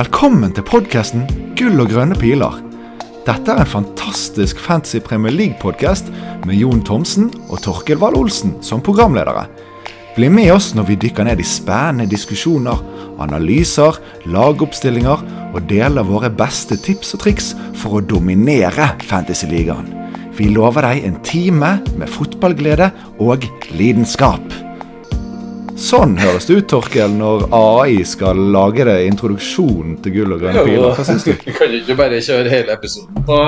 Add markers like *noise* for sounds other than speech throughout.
Velkommen til podkasten Gull og grønne piler. Dette er en fantastisk fancy Premier League-podkast med Jon Thomsen og Torkel Wahl Olsen som programledere. Bli med oss når vi dykker ned i spennende diskusjoner, analyser, lagoppstillinger og deler våre beste tips og triks for å dominere Fantasy-ligaen. Vi lover deg en time med fotballglede og lidenskap. Sånn høres det ut, Torkel, når AI skal lage det introduksjonen til gull og grønne piler. Hva syns du? *laughs* kan jo ikke bare kjøre hele episoden på,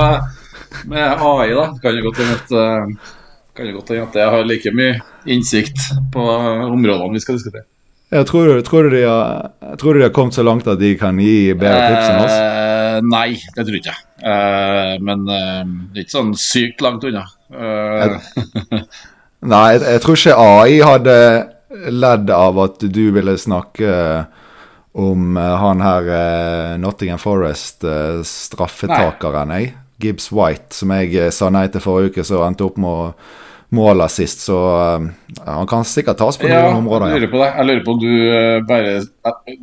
med AI, da? Kan eh, kan jo godt hende at jeg har like mye innsikt på områdene vi skal diskutere. Jeg tror, tror, du de har, tror du de har kommet så langt at de kan gi bedre tips enn oss? Eh, nei, det tror ikke jeg. Eh, men eh, det er ikke sånn sykt langt unna. Eh, Nei, jeg, jeg tror ikke AI hadde ledd av at du ville snakke om eh, han her eh, Nottingham Forest-straffetakeren, jeg. Gibbs White, som jeg eh, sa nei til forrige uke, så endte opp med å måle sist. Så ja, han kan sikkert tas på ja, noen områder. jeg lurer på det. Jeg lurer på om du eh, bare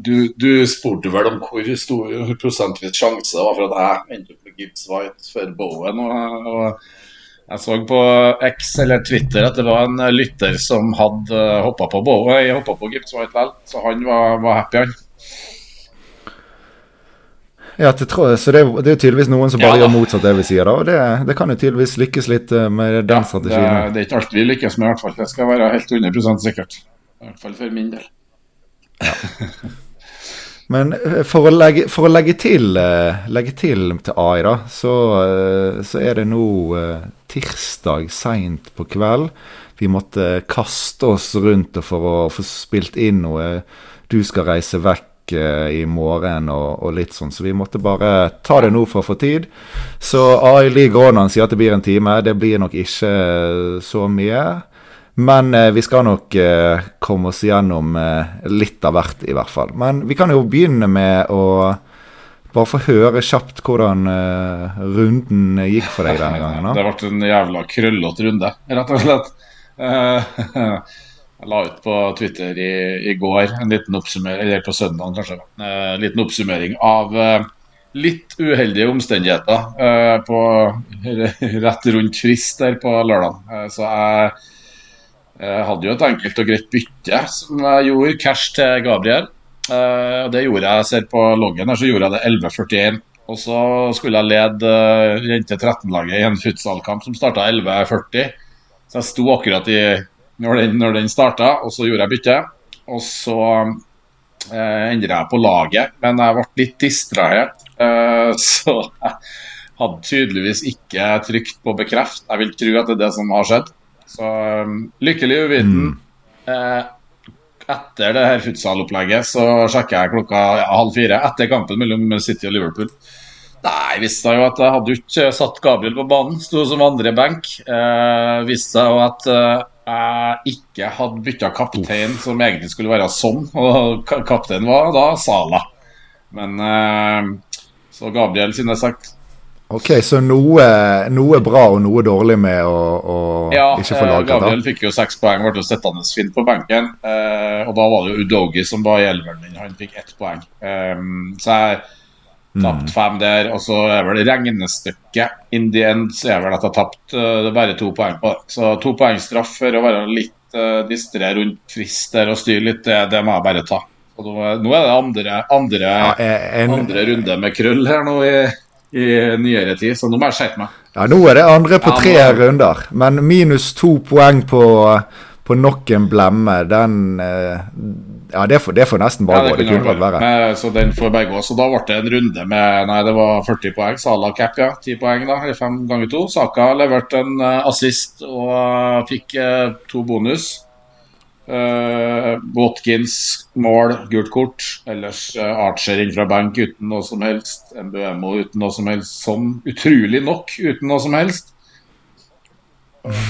Du, du spurte vel om hvor stor prosentvis sjanse det var for at jeg endte opp med Gibbs White for Bowen. Og, og jeg så på X eller Twitter at det var en lytter som hadde hoppa på Bowie, hoppa på Gibbs White vel, så han var, var happy, han. Ja, til tro, så det, det er jo tydeligvis noen som bare ja, gjør motsatt det vi sier, da. Og det, det kan jo tydeligvis lykkes litt eh, med den Ja, det, strategien. er- det er ikke alt vi lykkes med, i hvert fall. Det skal være helt 100 sikkert. I hvert fall for min del. *laughs* Men eh, for å legge, for å legge til, eh, legge til til AI, da, så, eh, så er det nå eh, tirsdag seint på kveld. Vi måtte kaste oss rundt for å få spilt inn noe. Du skal reise vekk eh, i morgen og, og litt sånn, så vi måtte bare ta det nå for å få tid. Så AI ligger an, sier at det blir en time. Det blir nok ikke eh, så mye. Men eh, vi skal nok eh, komme oss gjennom eh, litt av hvert, i hvert fall. Men vi kan jo begynne med å bare få høre kjapt hvordan uh, runden gikk for deg denne gangen. *laughs* Det ble en jævla krøllete runde, rett og slett. Uh, *laughs* Jeg la ut på Twitter i, i går en liten oppsummering, eller på søndag kanskje, uh, en liten oppsummering av litt uheldige omstendigheter på *laughs* rett rundt frist der på lørdag. Så jeg hadde jo et enkelt og greit bytte som jeg gjorde. Cash til Gabriel. Eh, og det gjorde jeg. ser på loggen her, så gjorde jeg det 11.41. Og så skulle jeg lede uh, Jente 13-laget i en futsalkamp som starta 11.40. Så jeg sto akkurat i når den, når den starta, og så gjorde jeg bytte. Og så eh, endret jeg på laget, men jeg ble litt distrahert. Eh, så jeg hadde tydeligvis ikke trykt på bekreft. Jeg vil tro at det er det som har skjedd. Så um, lykkelig uviten. Eh, etter det her futsalopplegget så sjekker jeg klokka halv fire etter kampen mellom City og Liverpool. Nei, visste jeg jo at jeg hadde ikke satt Gabriel på banen, sto som andre benk. Eh, visste jeg jo at eh, jeg ikke hadde bytta kaptein, som egentlig skulle være sånn, og kapteinen kaptein var da Sala. Men eh, så Gabriel sine seks Ok, så noe, noe bra og noe dårlig med å, å Ja, ikke få lagret? Ja, Gabriel fikk jo seks poeng, ble sittende fint på benken. Eh, og da var det jo Udogi som var i elveren min, han fikk ett poeng. Um, så jeg Mm. fem der, og så er vel regnestykket in the end så er vel at jeg tapte uh, bare to poeng på det. Så to poeng straff for å være litt uh, distré rundt frist der og styre litt, det, det må jeg bare ta. Og nå, er- det andre, andre, Ja, eh, en, andre runde med krøll her nå i, i nyere tid, så nå må jeg skjerpe meg. Ja, nå er det andre på Ja, tre nå- runder, men minus to poeng på, på nok en blemme, den eh, Ja, det får, det får nesten bare gå. Det kunne vært verre. Men, så den får bare gå. Så da ble det en runde med Nei, det var 40 poeng. Sala cap, ja. 10 poeng, da. Eller 5 ganger 2. Saka leverte en eh, assist og eh, fikk eh, to bonus. Eh, Watkins mål, gult kort. Ellers eh, Archer inn fra bank uten noe som helst. Mbuemo uten noe som helst. Sånn utrolig nok uten noe som helst.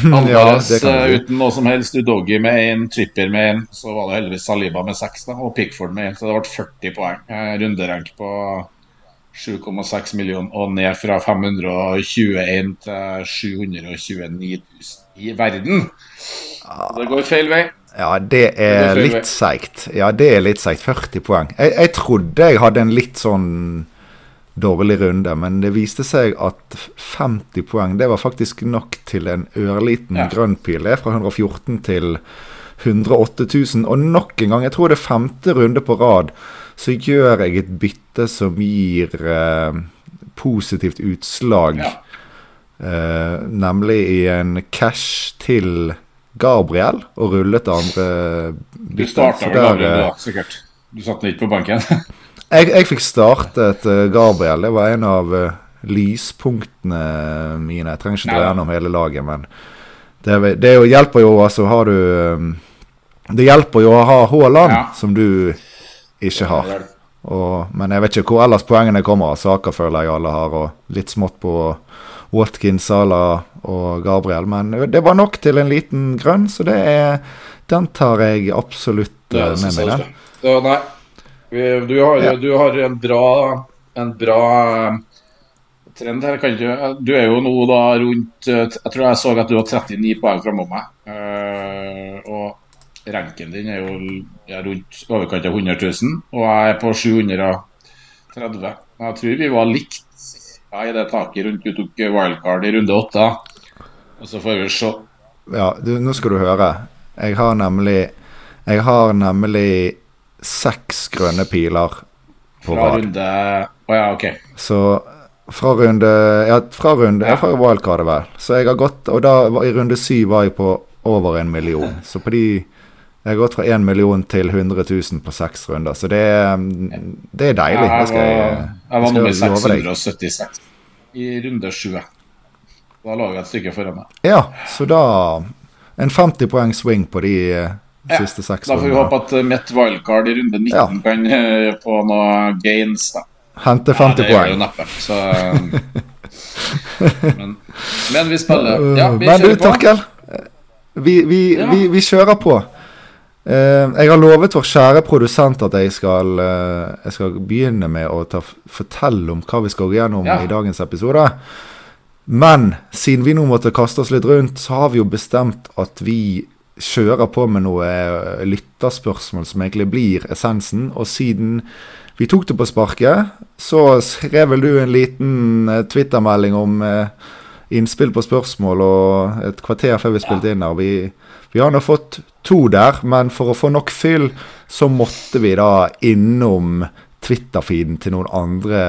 Andres *laughs* ja, eh, uten noe som helst. Udogi med én, Tripper med én. Så var det heldigvis Saliba med seks da, og Pickford med én. Så det ble 40 poeng. Runderenk på 7,6 millioner og ned fra 521 til 729 000 i verden. Så Det går feil vei. Ja, det er litt seigt. Ja, det er litt seigt. 40 poeng. Jeg, jeg trodde jeg hadde en litt sånn dårlig runde, men det viste seg at 50 poeng, det var faktisk nok til en ørliten Ja. grønn pil. Det er fra 114 til 108 000. Og nok en gang, jeg tror det er femte runde på rad, så gjør jeg et bytte som gir eh, positivt utslag. Ja. Eh, nemlig i en cash til Gabriel, og rullet det andre Du starta vel Gabriel eh, da, sikkert. Du satte den ikke på banken? *laughs* jeg, jeg fikk startet eh, Gabriel. Det var en av eh, lyspunktene mine. Jeg trenger ikke dra gjennom hele laget, men det, det er hjelper jo, altså har du Det hjelper jo å ha Haaland, Ja. som du ikke har. Og, men jeg vet ikke hvor ellers poengene kommer. Saker føler jeg alle har, og litt smått på Watkins, Salah og Gabriel. Men det var nok til en liten grønn, så det er Den tar jeg absolutt Ja, eh, det med meg. den. Så, nei. Du har, Ja. du har en bra, en bra eh, trend her. Kan ikke, du er jo nå da rundt eh, Jeg tror jeg så at du har 39 poeng framom meg. Eh, og ranken din er jo er rundt overkant av 100 000, og jeg er på 730. Jeg tror vi var likt ja, i det taket rundt du tok wildcard i runde åtte. Og så får vi se. Ja, du, nå skal du høre. Jeg har nemlig Jeg har nemlig seks grønne piler på Fra rad. runde Å ja, OK. Så fra runde Ja, fra runde ja. fra wildcardet, vel. Så jeg har gått Og da i runde syv var jeg på over en million. Så på de Jeg har gått fra 1 million til 100 000 på seks runder. Så det det er deilig. Jeg, skal jeg, jeg var nummer skal jeg love deg. 676 i runde 7. Da lå jeg et stykke foran meg. Ja, så da En 50 poeng swing på de eh, Ja, siste seks Da får vi håpe at eh, mitt wildcard i runde 19 Ja. kan eh, få noe gains. da. Hente 50 ja, det gjør det poeng. neppe. Så, eh, men, men vi spiller *laughs* Ja, vi Men du, kjører på. Torkel. Vi, vi, Ja. vi, vi kjører på. Eh, jeg har lovet vår kjære produsent at jeg skal, eh, jeg skal begynne med å ta, fortelle om hva vi skal gå gjennom Ja. i dagens episode. Men siden vi nå måtte kaste oss litt rundt, så har vi jo bestemt at vi kjører på med noe eh, lytterspørsmål som egentlig blir essensen. Og siden vi tok det på sparket, så skrev vel du en liten twittermelding om innspill på spørsmål og et kvarter før vi spilte inn her. Vi, vi har nå fått to der, men for å få nok fyll, så måtte vi da innom Twitter-feeden til noen andre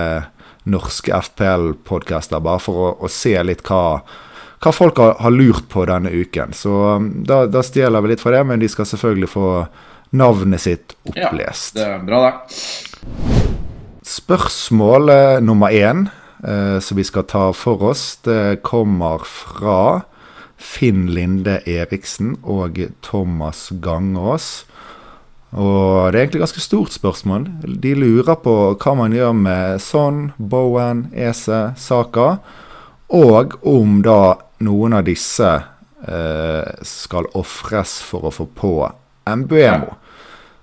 norske FPL-podcaster, bare for å, å se litt hva, hva folk har, har lurt på denne uken. Så um, da, da stjeler vi litt fra det, men de skal selvfølgelig få navnet sitt opplest. Ja, det er bra, det. Spørsmål eh, nummer én eh, som vi skal ta for oss, det kommer fra Finn Linde Eriksen og Thomas Gangås. Og det er egentlig ganske stort spørsmål. De lurer på hva man gjør med Son, Bowen, Ese, Saka, og om da noen av disse eh, skal ofres for å få på Mbuemo.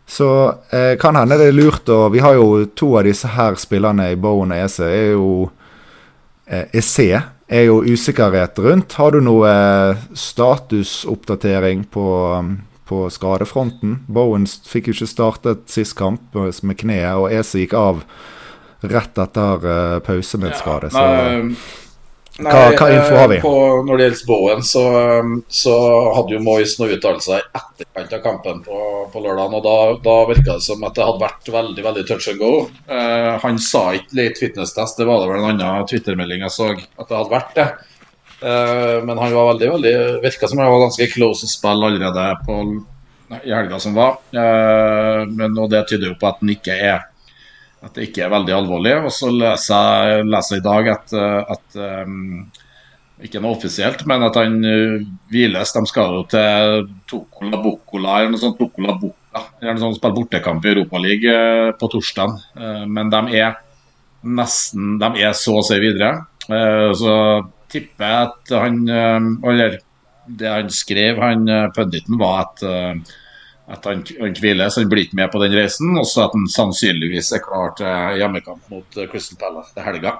Så eh, kan hende det er lurt å Vi har jo to av disse her spillerne i Bowen og Ese. Er jo eh, Ese er jo usikkerhet rundt. Har du noe eh, statusoppdatering på, um, på skadefronten? Bowen fikk jo ikke startet sist kamp med kneet, og Ese gikk av rett etter eh, pause med et skade. Så Nei, Hva- hva info har vi? eh, På, når det gjelder Bowen, så, um, så hadde jo Moyes noen uttalelser i etterkant av kampen på, på lørdagen. og Da, da virka det som at det hadde vært veldig veldig touch and go. Eh, han sa ikke late fitness-test, det var det vel en annen Twitter-melding jeg så at det hadde vært det. Eh, men han var veldig, veldig virka som han var ganske close to spill allerede på, nei, i helga som var. Eh, men og det tyder jo på at han ikke er at det ikke er veldig alvorlig. Og så leser jeg leser i dag at, eh, at um, Ikke noe offisielt, men at han uh, hviles. De skal jo til Tokola Bukkola eller noe sånt. Tokola Bukka, eller noe sånt, spille bortekamp i Europaligaen uh, på torsdag. men de er nesten De er så å si videre. Eh, så tipper jeg at han eh, Eller det han skrev, han uh, punditen, var at at han, han hviler, så han blir ikke med på den reisen. Og så at han sannsynligvis er klar til hjemmekamp mot Crystal Palace til helga.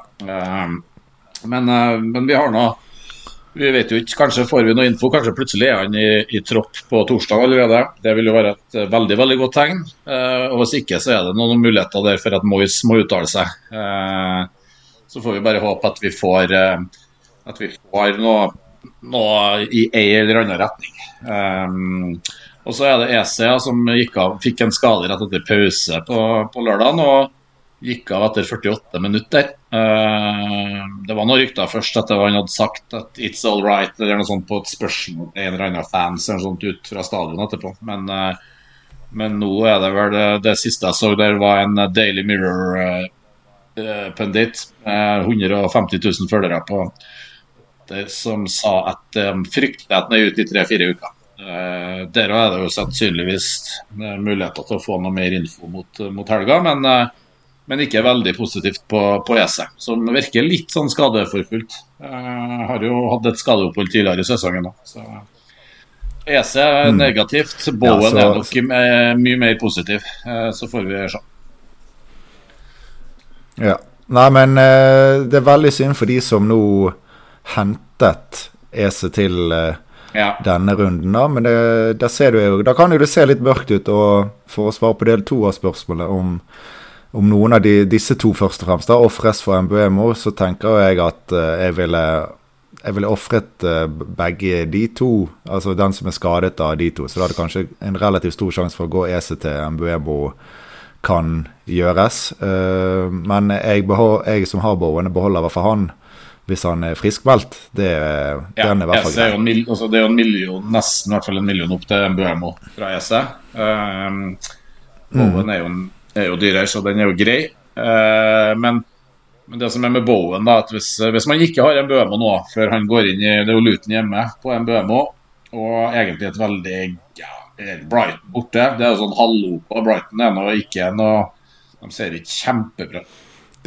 Men, men vi har nå vi vet jo ikke, Kanskje får vi noe info, kanskje plutselig er han i, i tropp på torsdag allerede. Det vil jo være et veldig veldig godt tegn. og Hvis ikke så er det noen muligheter der for at Moyes må uttale seg. så får vi bare håpe at vi får, at vi får noe, noe i en eller annen retning. Og så er det EC som av, fikk en skade rett etter pause på, på lørdagen og gikk av etter 48 minutter. Uh, det var noen rykter først at han hadde sagt at 'it's all right' eller noe sånt på et spørsmål til en eller annen fans eller noe sånt ut fra stadion etterpå. Men, uh, men nå er det vel det, det, siste jeg så der, var en Daily Mirror-pundit. Uh, 150 000 følgere på det, som sa at de frykter at den er ute i tre-fire uker. Uh, der er det jo sannsynligvis uh, muligheter til å få noe mer info mot, mot helga, men, uh, men, ikke veldig positivt på, på ESE, som virker litt sånn skadeforfulgt. Uh, har jo hatt et skadeopphold tidligere i sesongen òg, ESE er mm. negativt. Bowen ja, så... er nok mye mer positiv, så får vi se. Ja. Nei, men det er veldig synd for de som nå hentet ESE til ja. denne runden, da. Men det, der ser du jo Da kan jo det se litt mørkt ut. Og for å svare på del to av spørsmålet om, om noen av de, disse to først og fremst da, ofres for Mbuemo, så tenker jeg at uh, jeg ville jeg ville ofret uh, begge de to, altså den som er skadet av de to. Så da det kanskje en relativt stor sjanse for å gå EC til Mbuemo kan gjøres. Uh, men jeg, jeg, som har Bowen, beholder i hvert fall han hvis han er friskmeldt. Det, ja, den er i hvert fall grei. Mil, altså det er jo en million, nesten i hvert fall en million opp til Mbuemo fra ESE. Um, Bowen er jo, er jo dyrere, så den er jo grei. Uh, men, men, det som er med Bowen, da, at hvis, hvis man ikke har Mbuemo nå, før han går inn i Det er jo Luton hjemme på Mbuemo, og egentlig et veldig ja, Brighton borte. Det er jo sånn hallo på Brighton er nå ikke noe De ser ikke kjempebra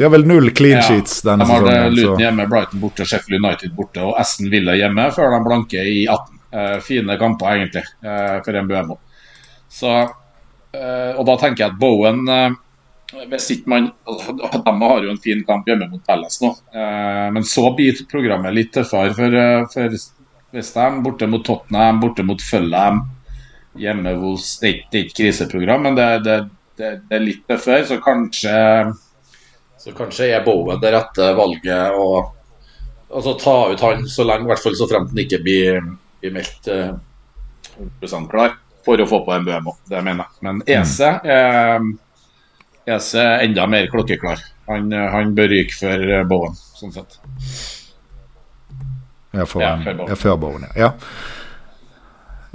de har vel null clean sheets ja, denne sesongen. De har Luton hjemme, Brighton borte, Sheffield United borte og Aston Villa hjemme før de blanke i 18. Uh, eh, fine kamper, egentlig, uh, for MBMO. Så, uh, og da tenker jeg at Bowen hvis ikke man, *laughs* De har jo en fin kamp hjemme mot Palace nå, men så blir programmet litt tøffere for, for Westham. Borte mot Tottenham, borte mot Fulham. Hjemme hos Det er ikke kriseprogram, men det, det, det, det er litt tøffere, så kanskje så kanskje er Bowen det rette valget å altså, ta ut han så lenge, i hvert fall så fremt han ikke blir, blir meldt eh, 100 klar for å få på en BMO. Det mener jeg. Men Ese er, Ese er enda mer klokkeklar. Han, han bør ryke før Bowen, sånn sett. Ja, for, ja, før, Bowen. Ja, før Bowen. Ja.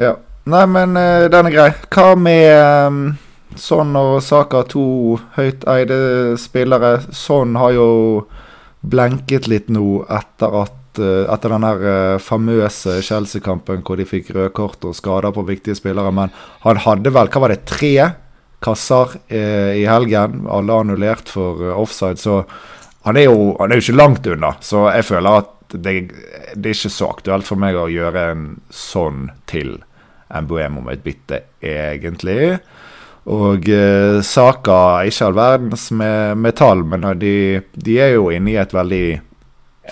ja. Nei, men den er grei. Hva med Sånn og Saka to høyt eide spillere. Sånn har jo blenket litt nå etter at eh, etter den her eh, famøse Chelsea-kampen hvor de fikk rødkort og skader på viktige spillere. Men han hadde vel hva var det, tre kasser eh, i helgen, alle annullert for offside. Så han er, jo, han er ikke langt unna. Så jeg føler at det, det er ikke så aktuelt for meg å gjøre en sånn til Mbuemo med et bytte, egentlig. Og eh, Saka er ikke all verdens med, med tall, men de, de, er jo inne i et veldig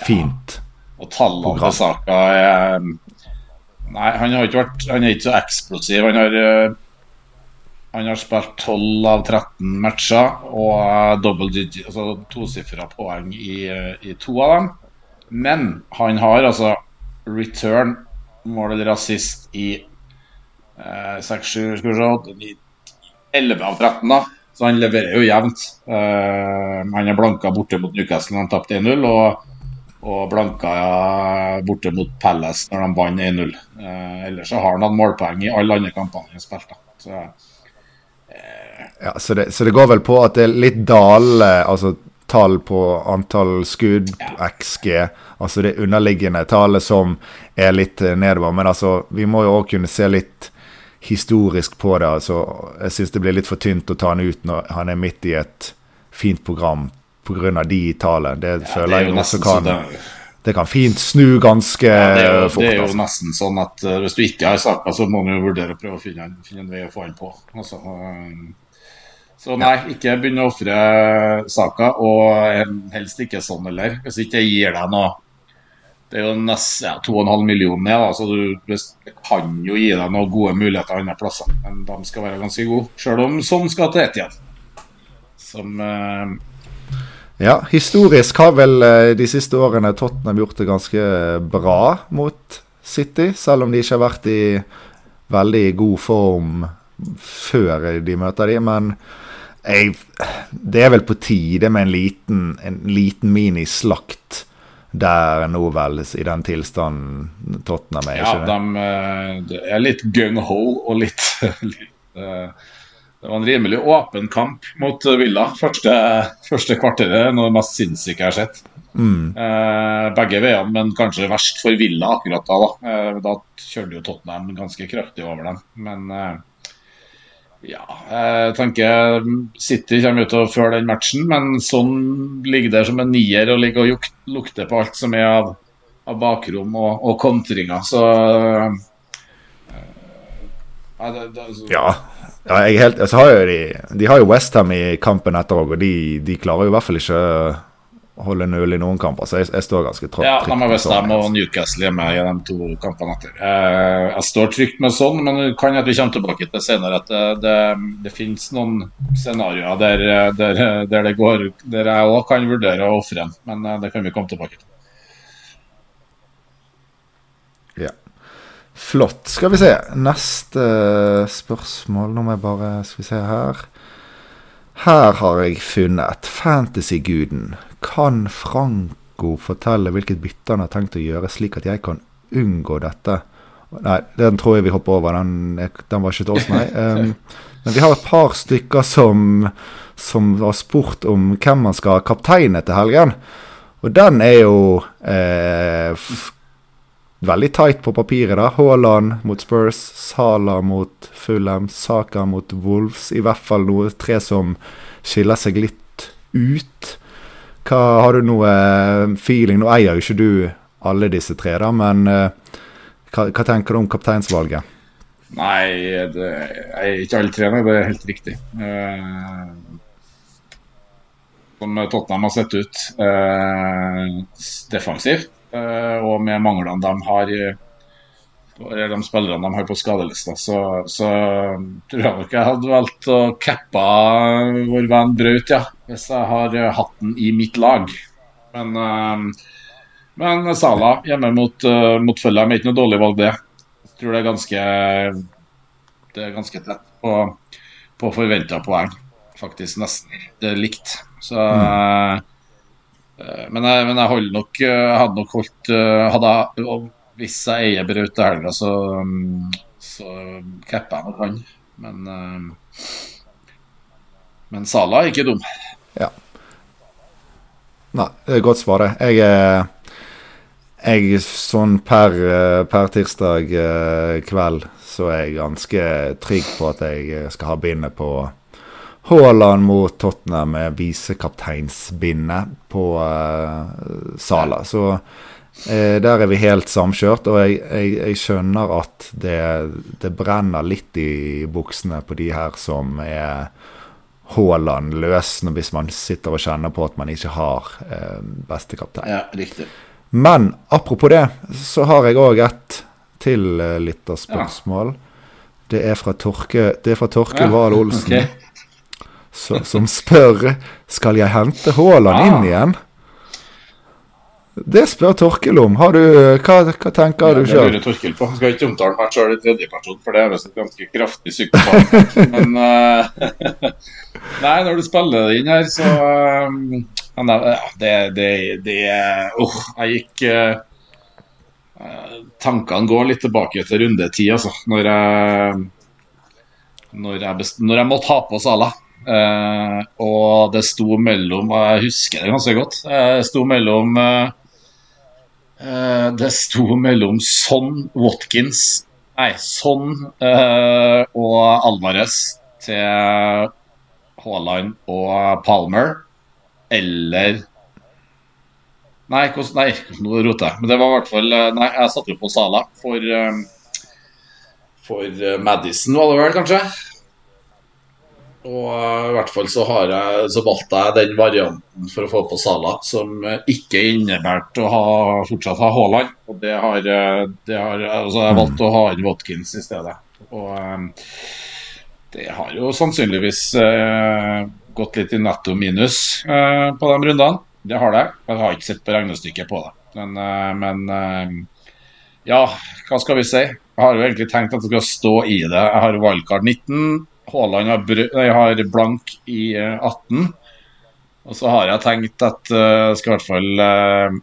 fint ja. Og tallene til Saka er Nei, han har ikke vært Han er ikke så eksplosiv. Han har, eh, han har spilt 12 av 13 matcher og double digit, altså tosifra poeng i, i, to av dem. Men han har altså return, mål eller assist, i eh, 6-7 Skal vi se 11 av 13, da. Så han leverer jo jevnt. Uh, han er blanka borte mot Newcastle han tapte 1-0, og, og blanka borte mot Palace når de vant 1-0. Uh, eh, ellers så har han hatt målpoeng i alle andre kampene han har spilt. Så, uh, ja, så det, så det, går vel på at det er litt dalende altså, tall på antall skudd, ja. XG, altså det underliggende tallet som er litt nedover. Men altså, vi må jo òg kunne se litt historisk på det. Altså, jeg syns det blir litt for tynt å ta han ut når han er midt i et fint program pga. de tallene. Det ja, føler det jeg også kan det, kan fint snu ganske Ja, det, er jo, fort. det er jo altså. nesten sånn at uh, hvis du ikke har saka, så må du jo vurdere å prøve å finne, finne en vei å få han på. Altså, eh, så nei, ikke begynn å ofre saka, og eh, helst ikke sånn heller. Hvis ikke det gir deg noe Det er jo nesten ja, 2,5 millioner da, så du kan jo gi deg noen gode muligheter andre plasser. Men de skal være ganske gode, sjøl om sånn skal til ett igjen. Som eh, Ja, historisk har vel eh, de siste årene Tottenham gjort det ganske bra mot City, selv om de ikke har vært i veldig god form før de møter de, men jeg, det er vel på tide med en liten, en liten minislakt der nå vel i den tilstanden Tottenham er, Ja, det? de, eh, er litt gung-ho og litt, *laughs* litt uh, Det var en rimelig åpen kamp mot Villa. Første, første kvarteret noe det mest sinnssyke jeg har sett. Mm. Uh, begge veiene, men kanskje verst for Villa akkurat da. Da, uh, da kjørte jo Tottenham ganske kraftig over dem. Men eh, ja, jeg tenker City kommer ut å føre den matchen, men sånn ligger der som en nier og ligger og lukter på alt som er av, av bakrom og, og kontringer. Så eh, ja, det, det, så- Ja. ja er helt, altså har de, de har jo Westham i kampen etter òg, og de, de klarer jo i hvert fall ikke holde null i noen kamper. Så jeg, jeg står ganske trygt. Ja, trygt med Westham sånn, og Newcastle hjemme i de to kampene etter. Eh, jeg står trygt med sånn, men det kan at vi kommer tilbake til senere at det, det, det finnes noen scenarioer der, der, der det går Der jeg òg kan vurdere å ofre en, men eh, det kan vi komme tilbake til. Ja. Flott. Skal vi se. Neste spørsmål. Nå må jeg bare Skal vi se her. Her har jeg funnet Fantasy-guden. Kan Franco fortelle hvilket bytte han har tenkt å gjøre, slik at jeg kan unngå dette? Nei, den tror jeg vi hopper over. Den, den var ikke til oss, nei. Um, *laughs* men vi har et par stykker som, som har spurt om hvem man skal ha kapteine til helgen. Og den er jo eh, veldig tight på papiret. da. Haaland mot Spurs, Sala mot Fulham, Saka mot Wolves. I hvert fall noe tre som skiller seg litt ut. Hva Har du noe eh, feeling? Nå eier jo ikke du alle disse tre, da, men eh, hva, hva tenker du om kapteinsvalget? Nei, det er ikke alle tre, det er helt riktig. Eh, som Tottenham har sett ut eh, defensivt, eh, og med manglene de har eller de spillerne de har på skadelista, så, så tror jeg nok jeg hadde valgt å cappe vår venn Braut, ja. Hvis jeg har eh, hatt den i mitt lag. Men, eh, men Sala hjemme mot, uh, mot Fulham er ikke noe dårlig valg, det. Jeg tror det er ganske Det er ganske tett på, på forventa poeng. Faktisk nesten det er likt. Så eh, men, jeg, men jeg nok eh, Jeg hadde nok holdt eh, hadde jeg, Hvis jeg eier Braut til helga, så, mm, så capper jeg nok han. Men eh, Men Sala er ikke dum. Ja. Nei, det er godt svar, det. Jeg er jeg, sånn per, eh, per tirsdag eh, kveld så er jeg ganske trygg på at jeg eh, skal ha bindet på Haaland mot Tottenham med visekapteinsbindet på uh, Sala. Så eh, der er vi helt samkjørt, og jeg, jeg, jeg skjønner at det, det brenner litt i buksene på de her som er Haaland løs hvis man sitter og kjenner på at man ikke har eh, beste kaptein. Ja, riktig. Men apropos det, så har jeg òg et til eh, lytterspørsmål. Det er fra Torke Det er fra Torkel Wahl Olsen, okay. så, som spør Skal jeg hente Haaland Ah. inn igjen. Det spør Torkel om. Har du, hva, hva tenker Ja, du det sjøl? lurer Torkil på. Jeg skal ikke omtale meg sjøl i tredjeperson, for det er visst et ganske kraftig psykopat. Men uh, *laughs* Nei, når du spiller det inn her, så uh, er- Det, det, det Åh, jeg gikk eh, Tankene går litt tilbake til runde ti, altså. Når jeg når jeg, best, når jeg måtte ha på Sala. Og det sto mellom Jeg husker det ganske godt. Det sto mellom eh, Det sto mellom Son Watkins Nei, Son uh, og Alvarez til Haaland og Palmer. Eller Nei, hvordan, nei, nå roter jeg. Men det var i hvert fall eh, Nei, jeg satte jo på Sala for eh, For Madison, var det vel, kanskje? Og i hvert fall så, jeg, så valgte jeg den varianten for å få på Sala som ikke innebærte å ha, fortsatt ha Haaland. Og det har, det har altså Jeg valgte å ha inn Watkins i stedet. Og eh, det har jo sannsynligvis eh, gått litt i netto minus eh, på de rundene. Det har det. Jeg har ikke sett på regnestykket på det. Men, eh, men eh, ja, hva skal vi si? Jeg har jo egentlig tenkt at jeg skal stå i det. Jeg har wildcard 19. Haaland har, nei, har blank i eh, 18. Og så har jeg tenkt at eh, jeg skal i hvert fall eh,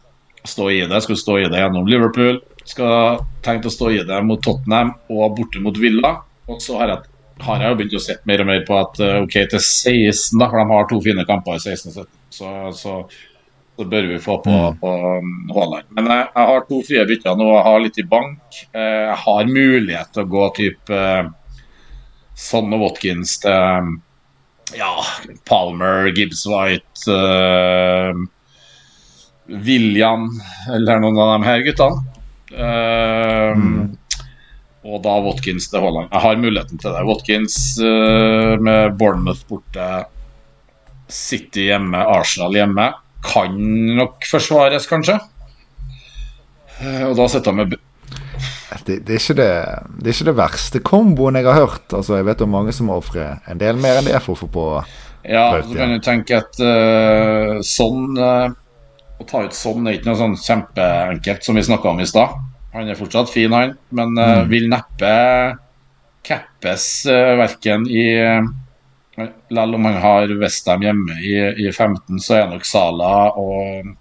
stå i det. Jeg skal stå i det gjennom Liverpool. Skal tenkt å stå i det mot Tottenham og borte mot Villa. Og så har jeg, har jeg begynt å se mer og mer på at eh, OK, til 16, da, for de har to fine kamper i 16 og 17, så, så, så bør vi få på, på um, Haaland. Men jeg, jeg har to frie bytter nå, jeg har litt i bank. Eh, Jeg har mulighet til å gå type og Watkins til ja, Palmer, Gibbs White uh, William, eller noen av de her guttene. Eh, Og da Watkins til Haaland. Jeg har muligheten til det. Watkins uh, med Bournemouth borte, City hjemme, Arsenal hjemme. Kan nok forsvares, kanskje. Eh, og da sitter han med Det, det, er det, det er ikke det verste komboen jeg har hørt. Altså, Jeg vet om mange som ofrer en del mer enn det for å få på Ja, Prøvd, så kan du tenke at uh, sånn uh, Å ta ut sånn er ikke noe sånn kjempeenkelt som vi snakka om i stad. Han er fortsatt fin, han, men eh, vil neppe cappes uh, verken i Selv om han har Westham hjemme i, i 15, så er nok Sala og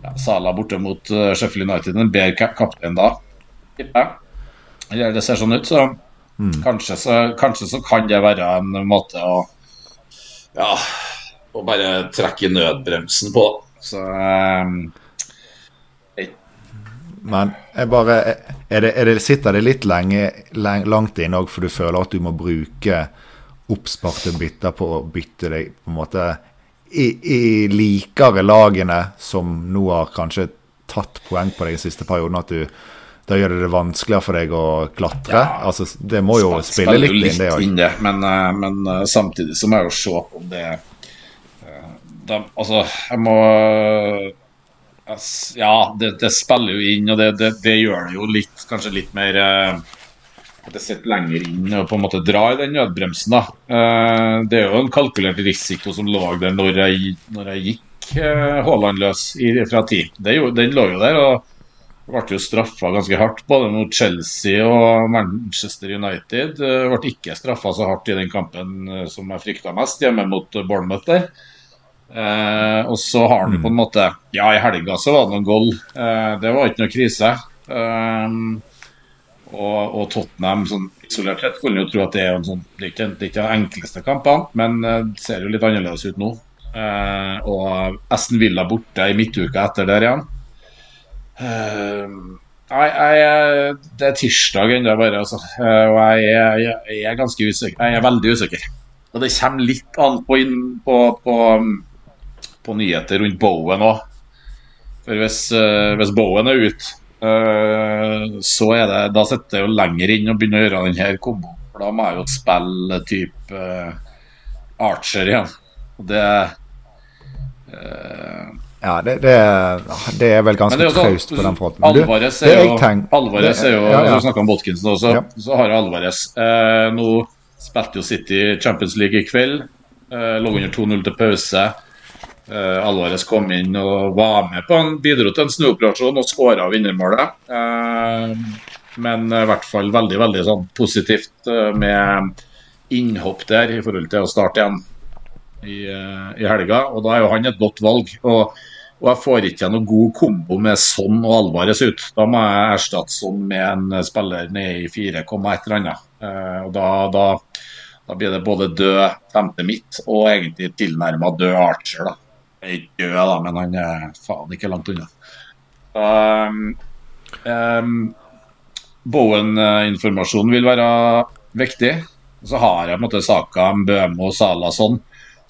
ja, Sala borte mot Sheffield United en bedre kaptein da. Tipper jeg. Eller det ser sånn ut, så kanskje, så kanskje så kan det være en måte å ja, å bare trekke i nødbremsen på. Så eh, Men jeg bare er det, er det, Sitter det litt lenge, leng- langt inne òg, for du føler at du må bruke oppsparte bytter på å bytte deg på en måte i, i likere lagene som nå har kanskje tatt poeng på deg i siste perioden, at du da gjør det det vanskeligere for deg å klatre? Ja. altså, det må jo Spil- spille litt, litt inn, det òg. det, men, eh, men eh, samtidig så må jeg jo se på om det eh, de, Altså, jeg må Ja, det, det spiller jo inn, og det, det, det gjør det jo litt Kanskje litt mer At det sitter lenger inn og på en måte drar i den nødbremsen, da. Det er jo en kalkulert risiko som lå der når jeg, når jeg gikk Haaland løs fra ti. Det jo- Den lå jo der. og ble jo straffa ganske hardt både mot Chelsea og Manchester United. Eh, Ble ikke straffa så hardt i den kampen eh, som jeg frykta mest, hjemme mot Bournemouth der. Eh, og så har han på en måte Ja, i helga så var det noen goal. Eh, det var ikke noe krise. Eh, og, og Tottenham sånn isolert sett skulle jo tro at det er en sånn Det er ikke, det er ikke enkleste kampene, men eh, det ser jo litt annerledes ut nå. Eh, og Aston Villa borte i midtuka etter der igjen. Eh, Nei, jeg, det er tirsdag ennå, bare. Altså. Eh, Og jeg, er- jeg, jeg er ganske usikker. Jeg er veldig usikker. Og det kommer litt an på, inn, på, på, på nyheter rundt Bowen òg. For hvis, eh, hvis Bowen er ute, eh, så er det Da sitter jeg jo lenger inn og begynner å gjøre den her komboen. Da må jeg jo spille type eh, Archer igjen. Og det eh, Ja, det, det, det er vel ganske traust på den fronten. Alvarez er jo, Alvarez er jo ja, ja. Du snakka om Botkinsen også. Ja. Så har jeg Alvarez. Eh, nå spilte jo City Champions League i kveld. Eh, lå under 2-0 til pause. Eh, Alvarez kom inn og var med på en, bidro til en snuoperasjon og skåra vinnermålet. Eh, men i hvert fall veldig veldig sånn positivt eh, med innhopp der i forhold til å starte igjen i, eh, i helga. Og da er jo han et godt valg. Og, og jeg får ikke noe god kombo med sånn og Alvarez ut. Da må jeg erstatte sånn med en spiller ned i 4, et eller annet. Eh, og da, da, da blir det både død femte midt og egentlig tilnærma død Archer. da. Ikke død, da, men han er faen ikke langt unna. Um, um, Bowen-informasjonen vil være viktig. Så har jeg på en måte Saka, Bømo, Salason. sånn,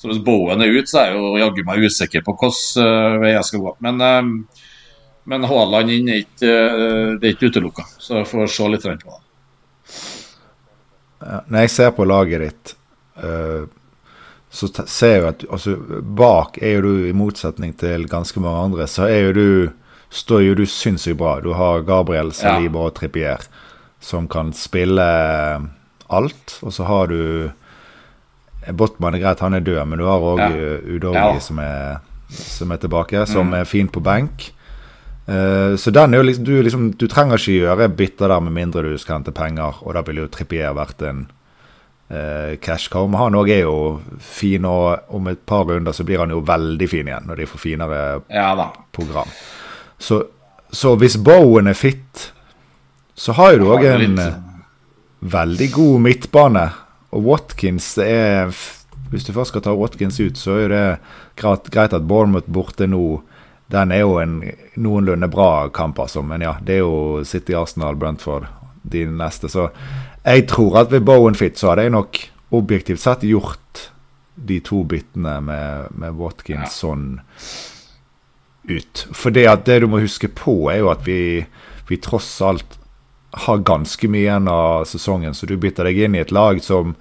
Så hvis Bowen er ute, så er jeg jo jaggu meg usikker på hvilken vei jeg skal gå. Men, uh, men Haaland inn er ikke, uh, det er ikke utelukka, så jeg får se litt på det. Når jeg ser på laget ditt, så ser jeg at altså, bak er jo du, i motsetning til ganske mange andre, så er jo du står jo du sinnssykt bra. Du har Gabriel Saliba og Trippier som kan spille alt. Og så har du Botman er greit, han er død, men du har òg ja. Udogi ja. som, som, er tilbake, som mm. er fin på benk. Uh, så den er jo liksom du, liksom du, trenger ikke gjøre bytter der med mindre du skal hente penger, og da ville jo Trippier vært en uh, cash cow. Men han òg er jo fin, og om et par runder så blir han jo veldig fin igjen, når de får finere ja, program. Så, så hvis Bowen er fit, så har jo du òg en veldig god midtbane. Og Watkins er Hvis du først skal ta Watkins ut, så er det greit, at Bournemouth borte nå Den er jo en noenlunde bra kamp, altså. Men ja, det er jo City, Arsenal, Brentford de neste. Så jeg tror at ved Bowen fit så hadde jeg nok objektivt sett gjort de to byttene med, med Watkins sånn ut. For det, det du må huske på, er jo at vi, vi tross alt har ganske mye igjen av sesongen, så du bytter deg inn i et lag som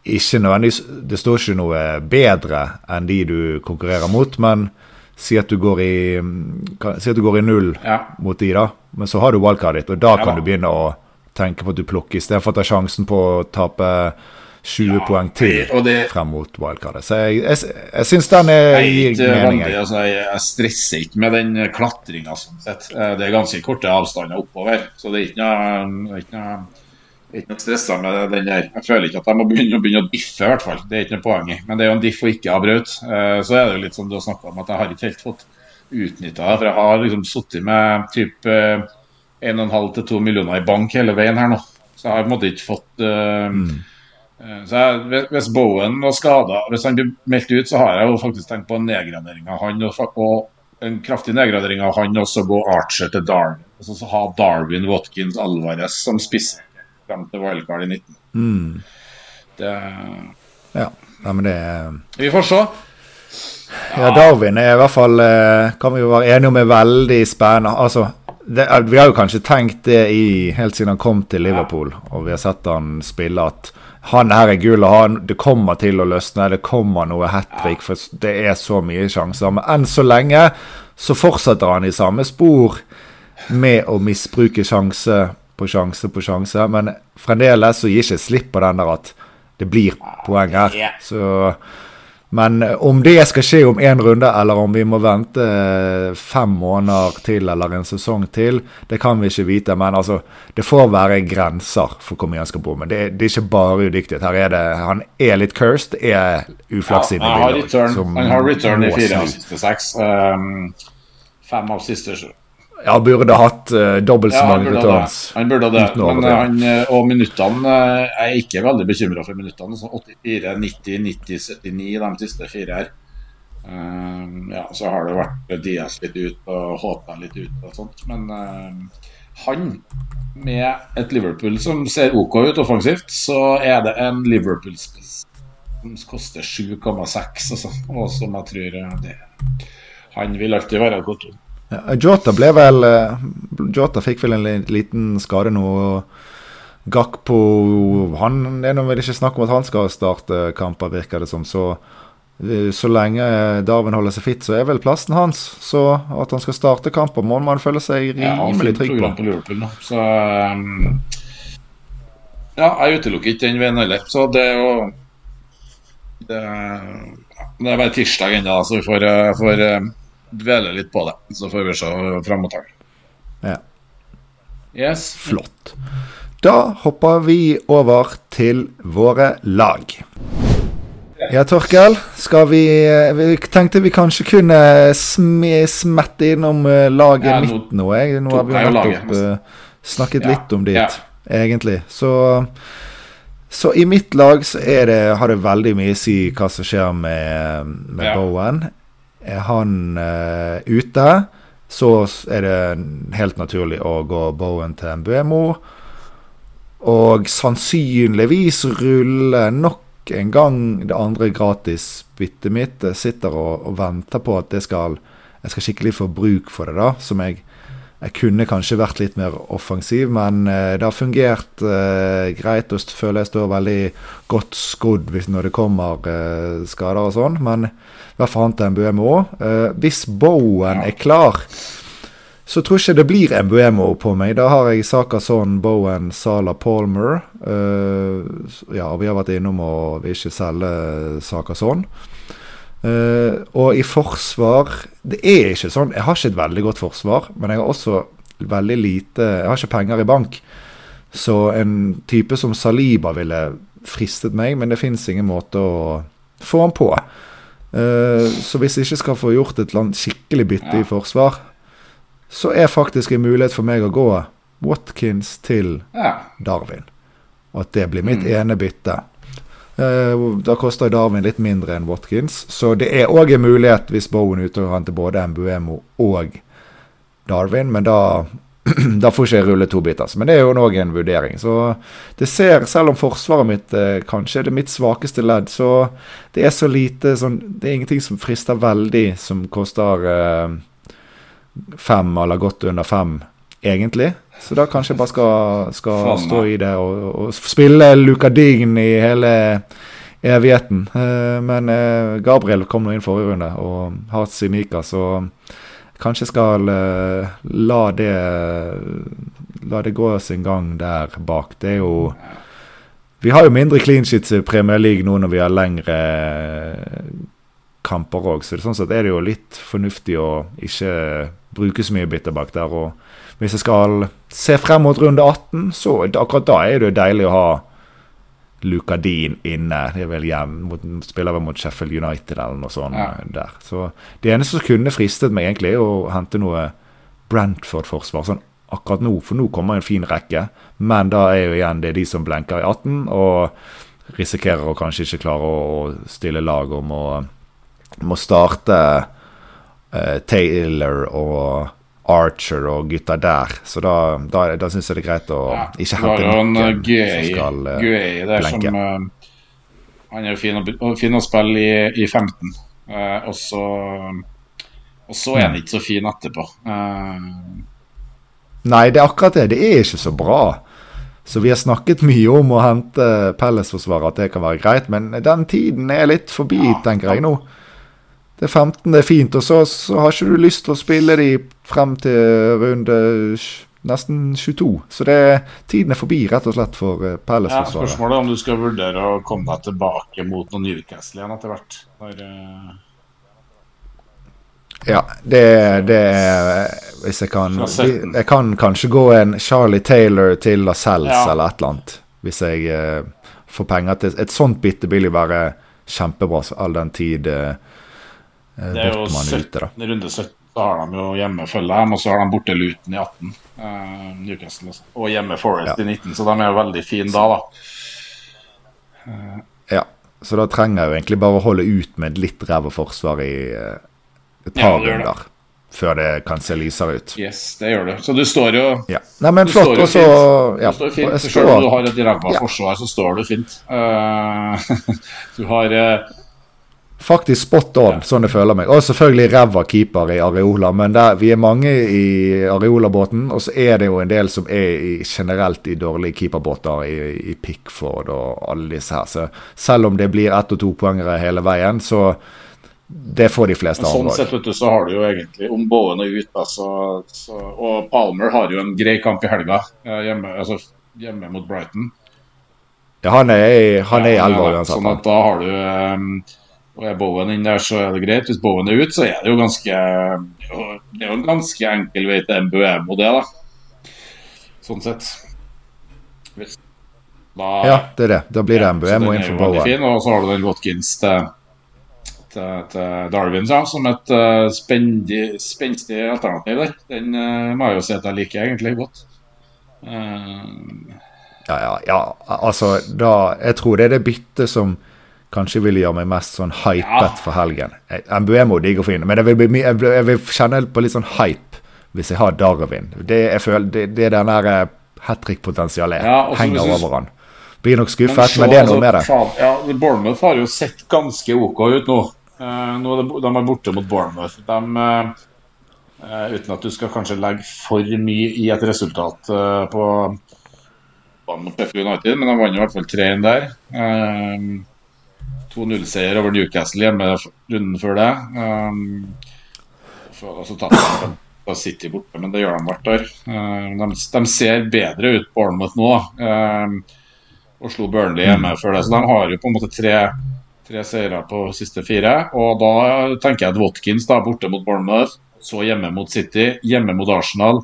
ikke nødvendigvis Det står ikke noe bedre enn de du konkurrerer mot, men si at du går i, si at du går i null ja. mot de, da. Men så har du wildcardet ditt, og da ja, kan du begynne å tenke på at du plukker, istedenfor å ta sjansen på å tape 20 ja, poeng til det, frem mot wildcardet. Så jeg, jeg, jeg syns den er, gir mening. Jeg. Altså, jeg, stresser ikke med den klatringa, sånn sett. Eh, det er ganske korte avstander oppover. Så det er ikke noe, ikke noe, ikke noe stressa med den der. Jeg føler ikke at jeg må begynne, begynne å diffe, i hvert fall. Det er ikke noe poeng i. Men det er jo en diff å ikke ha braut. Eh, så er det jo litt som du har snakka om, at jeg har ikke helt fått utnytta det. For jeg har liksom sittet med typ 1,5-2 millioner i bank hele veien her nå. Så jeg har på en måte ikke fått uh, mm Eh, så jeg, Hvis Bowen var skada, hvis han blir meldt ut, så har jeg jo faktisk tenkt på en nedgradering av han. Og, en kraftig nedgradering av han, og så gå Archer til Darwin. Og så ha Darwin, Watkins, Alvarez som spisser frem til wildcard i 19. Mm. Det Ja. ja, men det Vi får se. Ja, Darwin er i hvert fall eh, Kan vi jo være enige om er veldig spennende. Altså, det, vi har jo kanskje tenkt det i, helt siden han kom til Liverpool, og vi har sett han spille at han her er gull, og han, det kommer til å løsne. Det kommer noe hat trick, for det er så mye sjanser. Men enn så lenge så fortsetter han i samme spor med å misbruke sjanse på sjanse på sjanse. Men fremdeles så gir ikke slipp på den der at det blir poeng her. Så men eh, om det skal skje om én runde, eller om vi må vente eh, fem måneder til eller en sesong til, det kan vi ikke vite. Men altså, det får være grenser for hvor mye han skal bo. med. det, det, er ikke bare udyktighet. Her er det, han er litt cursed. Er uflaks ja, han, har return, han har return i fire av siste seks. Um, fem av siste sju. Ja, burde hatt uh, dobbelt så mange returns. Han burde det, men uh, han, uh, og minuttene uh, Jeg er ikke veldig bekymra for minuttene. Sånn 84, 90, 90, 79 de siste fire her. ja, så har det vært Diaz litt ut og Håta litt ut og sånt. Men han, med et Liverpool som ser OK ut offensivt, så er det en Liverpool-spiss som koster 7,6, altså, og som jeg tror det Han vil alltid være et godt ord. Jota ble vel eh, Jota fikk vel en liten skade nå. Gakpo han er nå vel ikke snakk om at han skal starte kamper, virker det som. Så, eh, så lenge Darwin holder seg fit, så er vel plassen hans. Så at han skal starte kamper, må man føle seg rimelig trygg på. på Liverpool, så um, Ja, jeg utelukker ikke den veien heller. Så det er jo det, det er bare tirsdag ennå, så vi får, eh, får dvele litt på det. Så får vi se fram og tilbake. Ja. Yes. Flott. Da hopper vi over til våre lag. Ja, Torkel. Skal vi Vi tenkte vi kanskje kunne smette innom eh, laget ja, mitt nå. Jeg. Nå har vi nettopp uh, snakket ja. litt om dit, ja. egentlig. Så, så i mitt lag så det, har det veldig mye å si hva som skjer med, med Bowen. Er han uh, ute, så er det helt naturlig å gå Bowen til Mbuemo. Og sannsynligvis ruller nok en gang det andre gratisbyttet mitt. Jeg sitter og, og venter på at det skal, jeg skal skikkelig få bruk for det. da, som jeg jeg kunne kanskje vært litt mer offensiv, men eh, det har fungert eh, greit. Og føler jeg står veldig godt skodd når det kommer eh, skader og sånn. Men i hvert fall han til MBMO. Eh, hvis Bowen er klar, så tror jeg ikke det blir MBMO på meg. Da har jeg Saka sånn, Bowen, Sala, Palmer. Eh, ja, vi har vært innom å ikke selge Saka Son. Uh, og i forsvar Det er ikke sånn Jeg har ikke et veldig godt forsvar, men jeg har også veldig lite Jeg har ikke penger i bank. Så en type som Saliba ville fristet meg, men det fins ingen måte å få han på. Uh, så hvis jeg ikke skal få gjort et skikkelig bytte ja. i forsvar, så er faktisk en mulighet for meg å gå Watkins til ja. Darwin. Og at det blir mitt mm. ene bytte. Eh, da koster Darwin litt mindre enn Watkins. Så det er òg en mulighet hvis Bowen er han til både Mbuemo og Darwin. Men da, *clears throat* da får ikke jeg rulle to biter. Men det er jo òg en vurdering. Så det ser, selv om forsvaret mitt eh, kanskje er det mitt svakeste ledd, så det er så lite sånn Det er ingenting som frister veldig, som koster eh, fem eller godt under fem, egentlig. Så da kanskje jeg bare skal, skal stå i det og, og spille Luca Dign i hele evigheten. Uh, men uh, Gabriel kom nå inn forrige runde og har Simika, så kanskje skal uh, la det La det gå sin gang der bak. Det er jo Vi har jo mindre clean sheets i Premier League nå når vi har lengre kamper òg, så det, sånn sett er det jo litt fornuftig å ikke bruke så mye bitterback der. og hvis jeg skal se frem mot runde 18, så akkurat da er det jo deilig å ha Luka Dean inne. Det er vel hjem, mot, spiller vel mot Sheffield United eller noe sånt ja. der. Så det eneste som kunne fristet meg, egentlig, er å hente noe Brentford-forsvar. sånn akkurat nå, for nå kommer en fin rekke. Men da er jo igjen det de som blenker i 18, og risikerer å kanskje ikke klare å stille lag om å, må starte uh, Taylor og Archer og gutta der. Så da, da, da syns jeg det er greit å ja, ikke hente noen uh, som skal uh, der blenke. Som, uh, han er jo fin, fin, å spille i, i 15, uh, og så og så er han mm. ikke så fin etterpå. Uh, Nei, det er akkurat det. Det er ikke så bra. Så vi har snakket mye om å hente Pelles-forsvaret, at det kan være greit. Men den tiden er litt forbi, ja, tenker jeg nå. Det er 15 det er fint, og så, så, har ikke du lyst til å spille de frem til runde nesten 22. Så det, tiden er forbi, rett og slett, for uh, Palace-forsvaret. Ja, spørsmålet er om du skal vurdere å komme deg tilbake mot noen Newcastle igjen etter hvert. Der, uh... Ja, det, det er Hvis jeg kan Jeg kan kanskje gå en Charlie Taylor til Lascelles ja. eller et eller annet. Hvis jeg uh, får penger til Et sånt bitte vil jo være kjempebra all den tid uh, Eh, det er jo 17, runde 17 så har de jo hjemmefølge og så har de borte Luton i 18. Uh, eh, Newcastle også. Og hjemme Forest ja. i 19, så de er jo veldig fine da, da. Uh, ja, så da trenger jeg jo egentlig bare å holde ut med litt ræva forsvar i uh, et par ja, runder. Før det kan se lysere ut. Yes, det gjør du. Så du står jo ja. Nei, men flott, og så ja, Du står fint. Selv om du har et ræva ja. forsvar, så står du fint. *laughs* du har Faktisk spot on, ja. sånn jeg føler meg. Og selvfølgelig ræva keeper i Areola, men der, vi er mange i Areola-båten. Og så er det jo en del som er i, generelt i dårlige keeperbåter i, i Pickford og alle disse her. Så selv om det blir ett og to poengere hele veien, så det får de fleste sånn andre. Sånn sett vet du, så har du jo egentlig om Bowen og ut, altså, så, og Palmer har jo en grei kamp i helga eh, hjemme, altså, hjemme mot Brighton. Ja, han er, han er i elva uansett. Sånn at da har du um, og er Bowen inn der, så er det greit. Hvis Bowen er ute, så er det jo ganske Det er jo en ganske enkel vei til MBM og det, da. Sånn sett. Hvis, da, ja, det er det. Da blir det MBM og inn for Bowen. Og så har du den Watkins til, til, til Darwin ja, som et uh, spenstig alternativ der. Den uh, må jeg jo si at jeg liker egentlig godt. Uh, ja, ja, ja. Altså, da Jeg tror det er det byttet som kanskje vil gjøre meg mest sånn hypet ja. for helgen. Mbuemo digger fin, men jeg vil, vil, jeg vil, kjenne på litt sånn hype hvis jeg har Darwin. Det, jeg føler, det, det er den der eh, hat trick-potensialet ja, henger over han. blir nok skuffet, men, se, det er noe med det. ja, Bournemouth har jo sett ganske OK ut nå. Eh, nå er det, de er borte mot Bournemouth. De, eh, uten at du skal kanskje legge for mye i et resultat på banen mot Sheffield United, men de vant i hvert fall 3-1 der. Eh, 2-0-seier over Newcastle hjemme runden før det. Um, for, og så tapte de på City borte, men det gjør de hvert år. Eh, de, de ser bedre ut, Bournemouth nå. Um, og slo Burnley hjemme før det. Så de har jo på en måte tre, tre seire på siste fire. Og da tenker jeg at Watkins da borte mot Bournemouth, så hjemme mot City, hjemme mot Arsenal.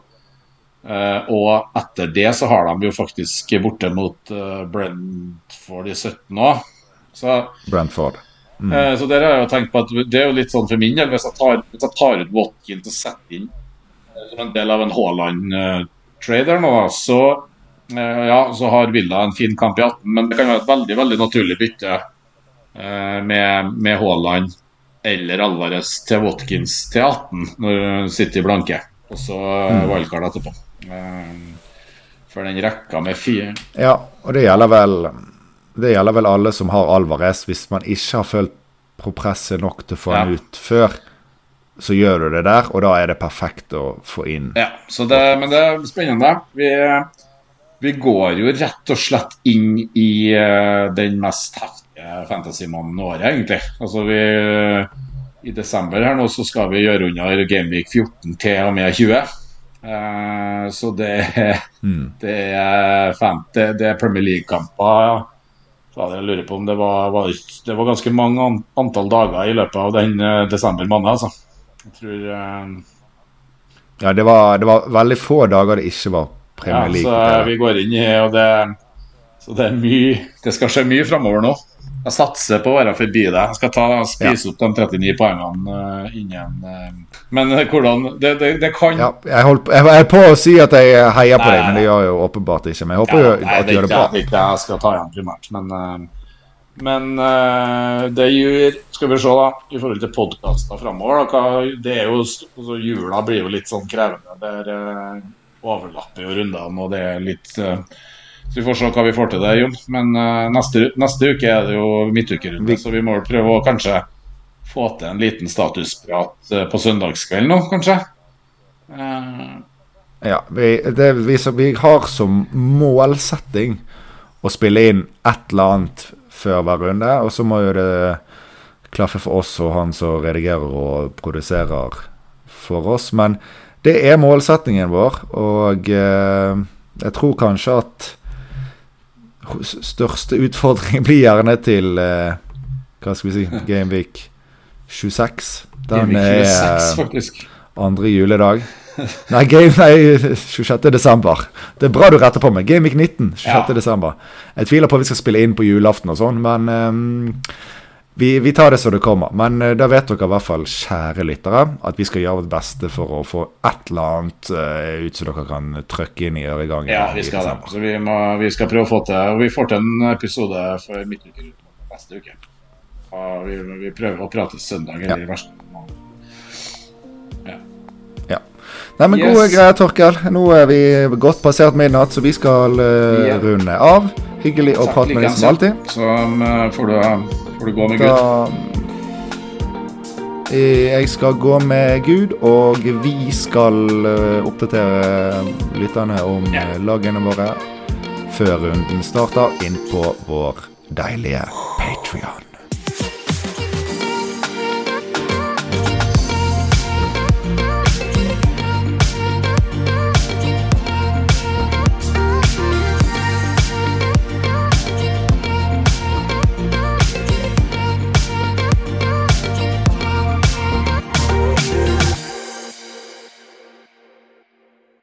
Uh, og etter det så har de jo faktisk borte mot uh, Brentford i 17 òg. Så, Brentford. eh, så der har jeg jo tenkt på at det er jo litt sånn for min del, hvis jeg tar, hvis jeg tar ut Watkins og setter inn eh, som en del av en Haaland-trader nå, så Eh, Ja, så har Villa en fin kamp i 18, men det kan være et veldig veldig naturlig bytte eh, med, med Haaland eller Alvarez til Watkins til 18 når City blanke. Og så mm. wildcard etterpå. Eh, For den rekka med fire Ja, og det gjelder vel Det gjelder vel alle som har Alvarez. Hvis man ikke har følt på presset nok til å få Ja. han ut før, så gjør du det der, og da er det perfekt å få inn. Ja, så det, men det er spennende. Vi, vi går jo rett og slett inn i eh, den mest heftige fantasymannen året, egentlig. Altså vi I desember her nå så skal vi gjøre under Gameweek 14 til og med 20. Uh, så det, det, er det er Premier League-kamper. Så Jeg lurer på om det var, var Det var ganske mange antall dager i løpet av den eh, desember måned, altså. Jeg tror eh, Ja, det var, det var veldig få dager det ikke var Premier League. Ja, så vi går inn i og det, Så det er mye Det skal skje mye framover nå. Jeg satser på å være forbi det. Jeg skal ta, spise opp de 39 poengene uh, innen uh, Men uh, hvordan det, det, det kan ja, jeg holdt jeg er på å si at jeg heier på Nei, deg, men det gjør jeg jo åpenbart ikke. Men jeg håper Ja, nei, at du det gjør er det bra. ikke ikke jeg skal ta igjen primært, men uh, men det gjør Skal vi se, da, i forhold til podkaster framover Det er jo altså, Jula blir jo litt sånn krevende. Der overlapper jo rundene, og det er litt Så vi får se hva vi får til der, Jon. Men uh, neste, neste uke er det jo midtukerunde, så vi må vel prøve å kanskje få til en liten statusprat uh, på søndagskvelden nå, kanskje. Uh, Ja, vi, det, vi, så, vi har som målsetting å spille inn et eller annet før hver runde, og så må jo det klaffe for oss og han som redigerer og produserer for oss. Men det er målsettingen vår, og jeg tror kanskje at største utfordring blir gjerne til eh, Hva skal vi si *laughs* Gameweek 26. Den Gameweek 26, er faktisk. andre juledag. *laughs* Nei, game, nei, 26. desember. Det er bra du retter på meg. Gameweek 19, 26. Ja. desember. Jeg tviler på at vi skal spille inn på julaften og sånn, men ehm, vi, vi tar det som det kommer. Men eh, da vet dere i hvert fall, kjære lyttere, at vi skal gjøre vårt beste for å få et eller annet uh, ut som dere kan trykke inn i øregangen. Ja, vi skal det. Så vi, må, vi skal prøve å få til Og vi får til en episode for midtuke neste uke. Og vi, vi prøver å prate søndag eller i verste. Ja. Ja. Nei, men Yes. gode greier, Torkel. Nå er vi godt passert midnatt, så vi skal uh, Ja. runde av. Hyggelig å prate med deg som alltid. Så um, får, du, du gå med Gud. Eh, Jeg skal gå med Gud, og vi skal eh, oppdatere lytterne om eh, lagene våre før runden starter, inn på vår deilige Patrion.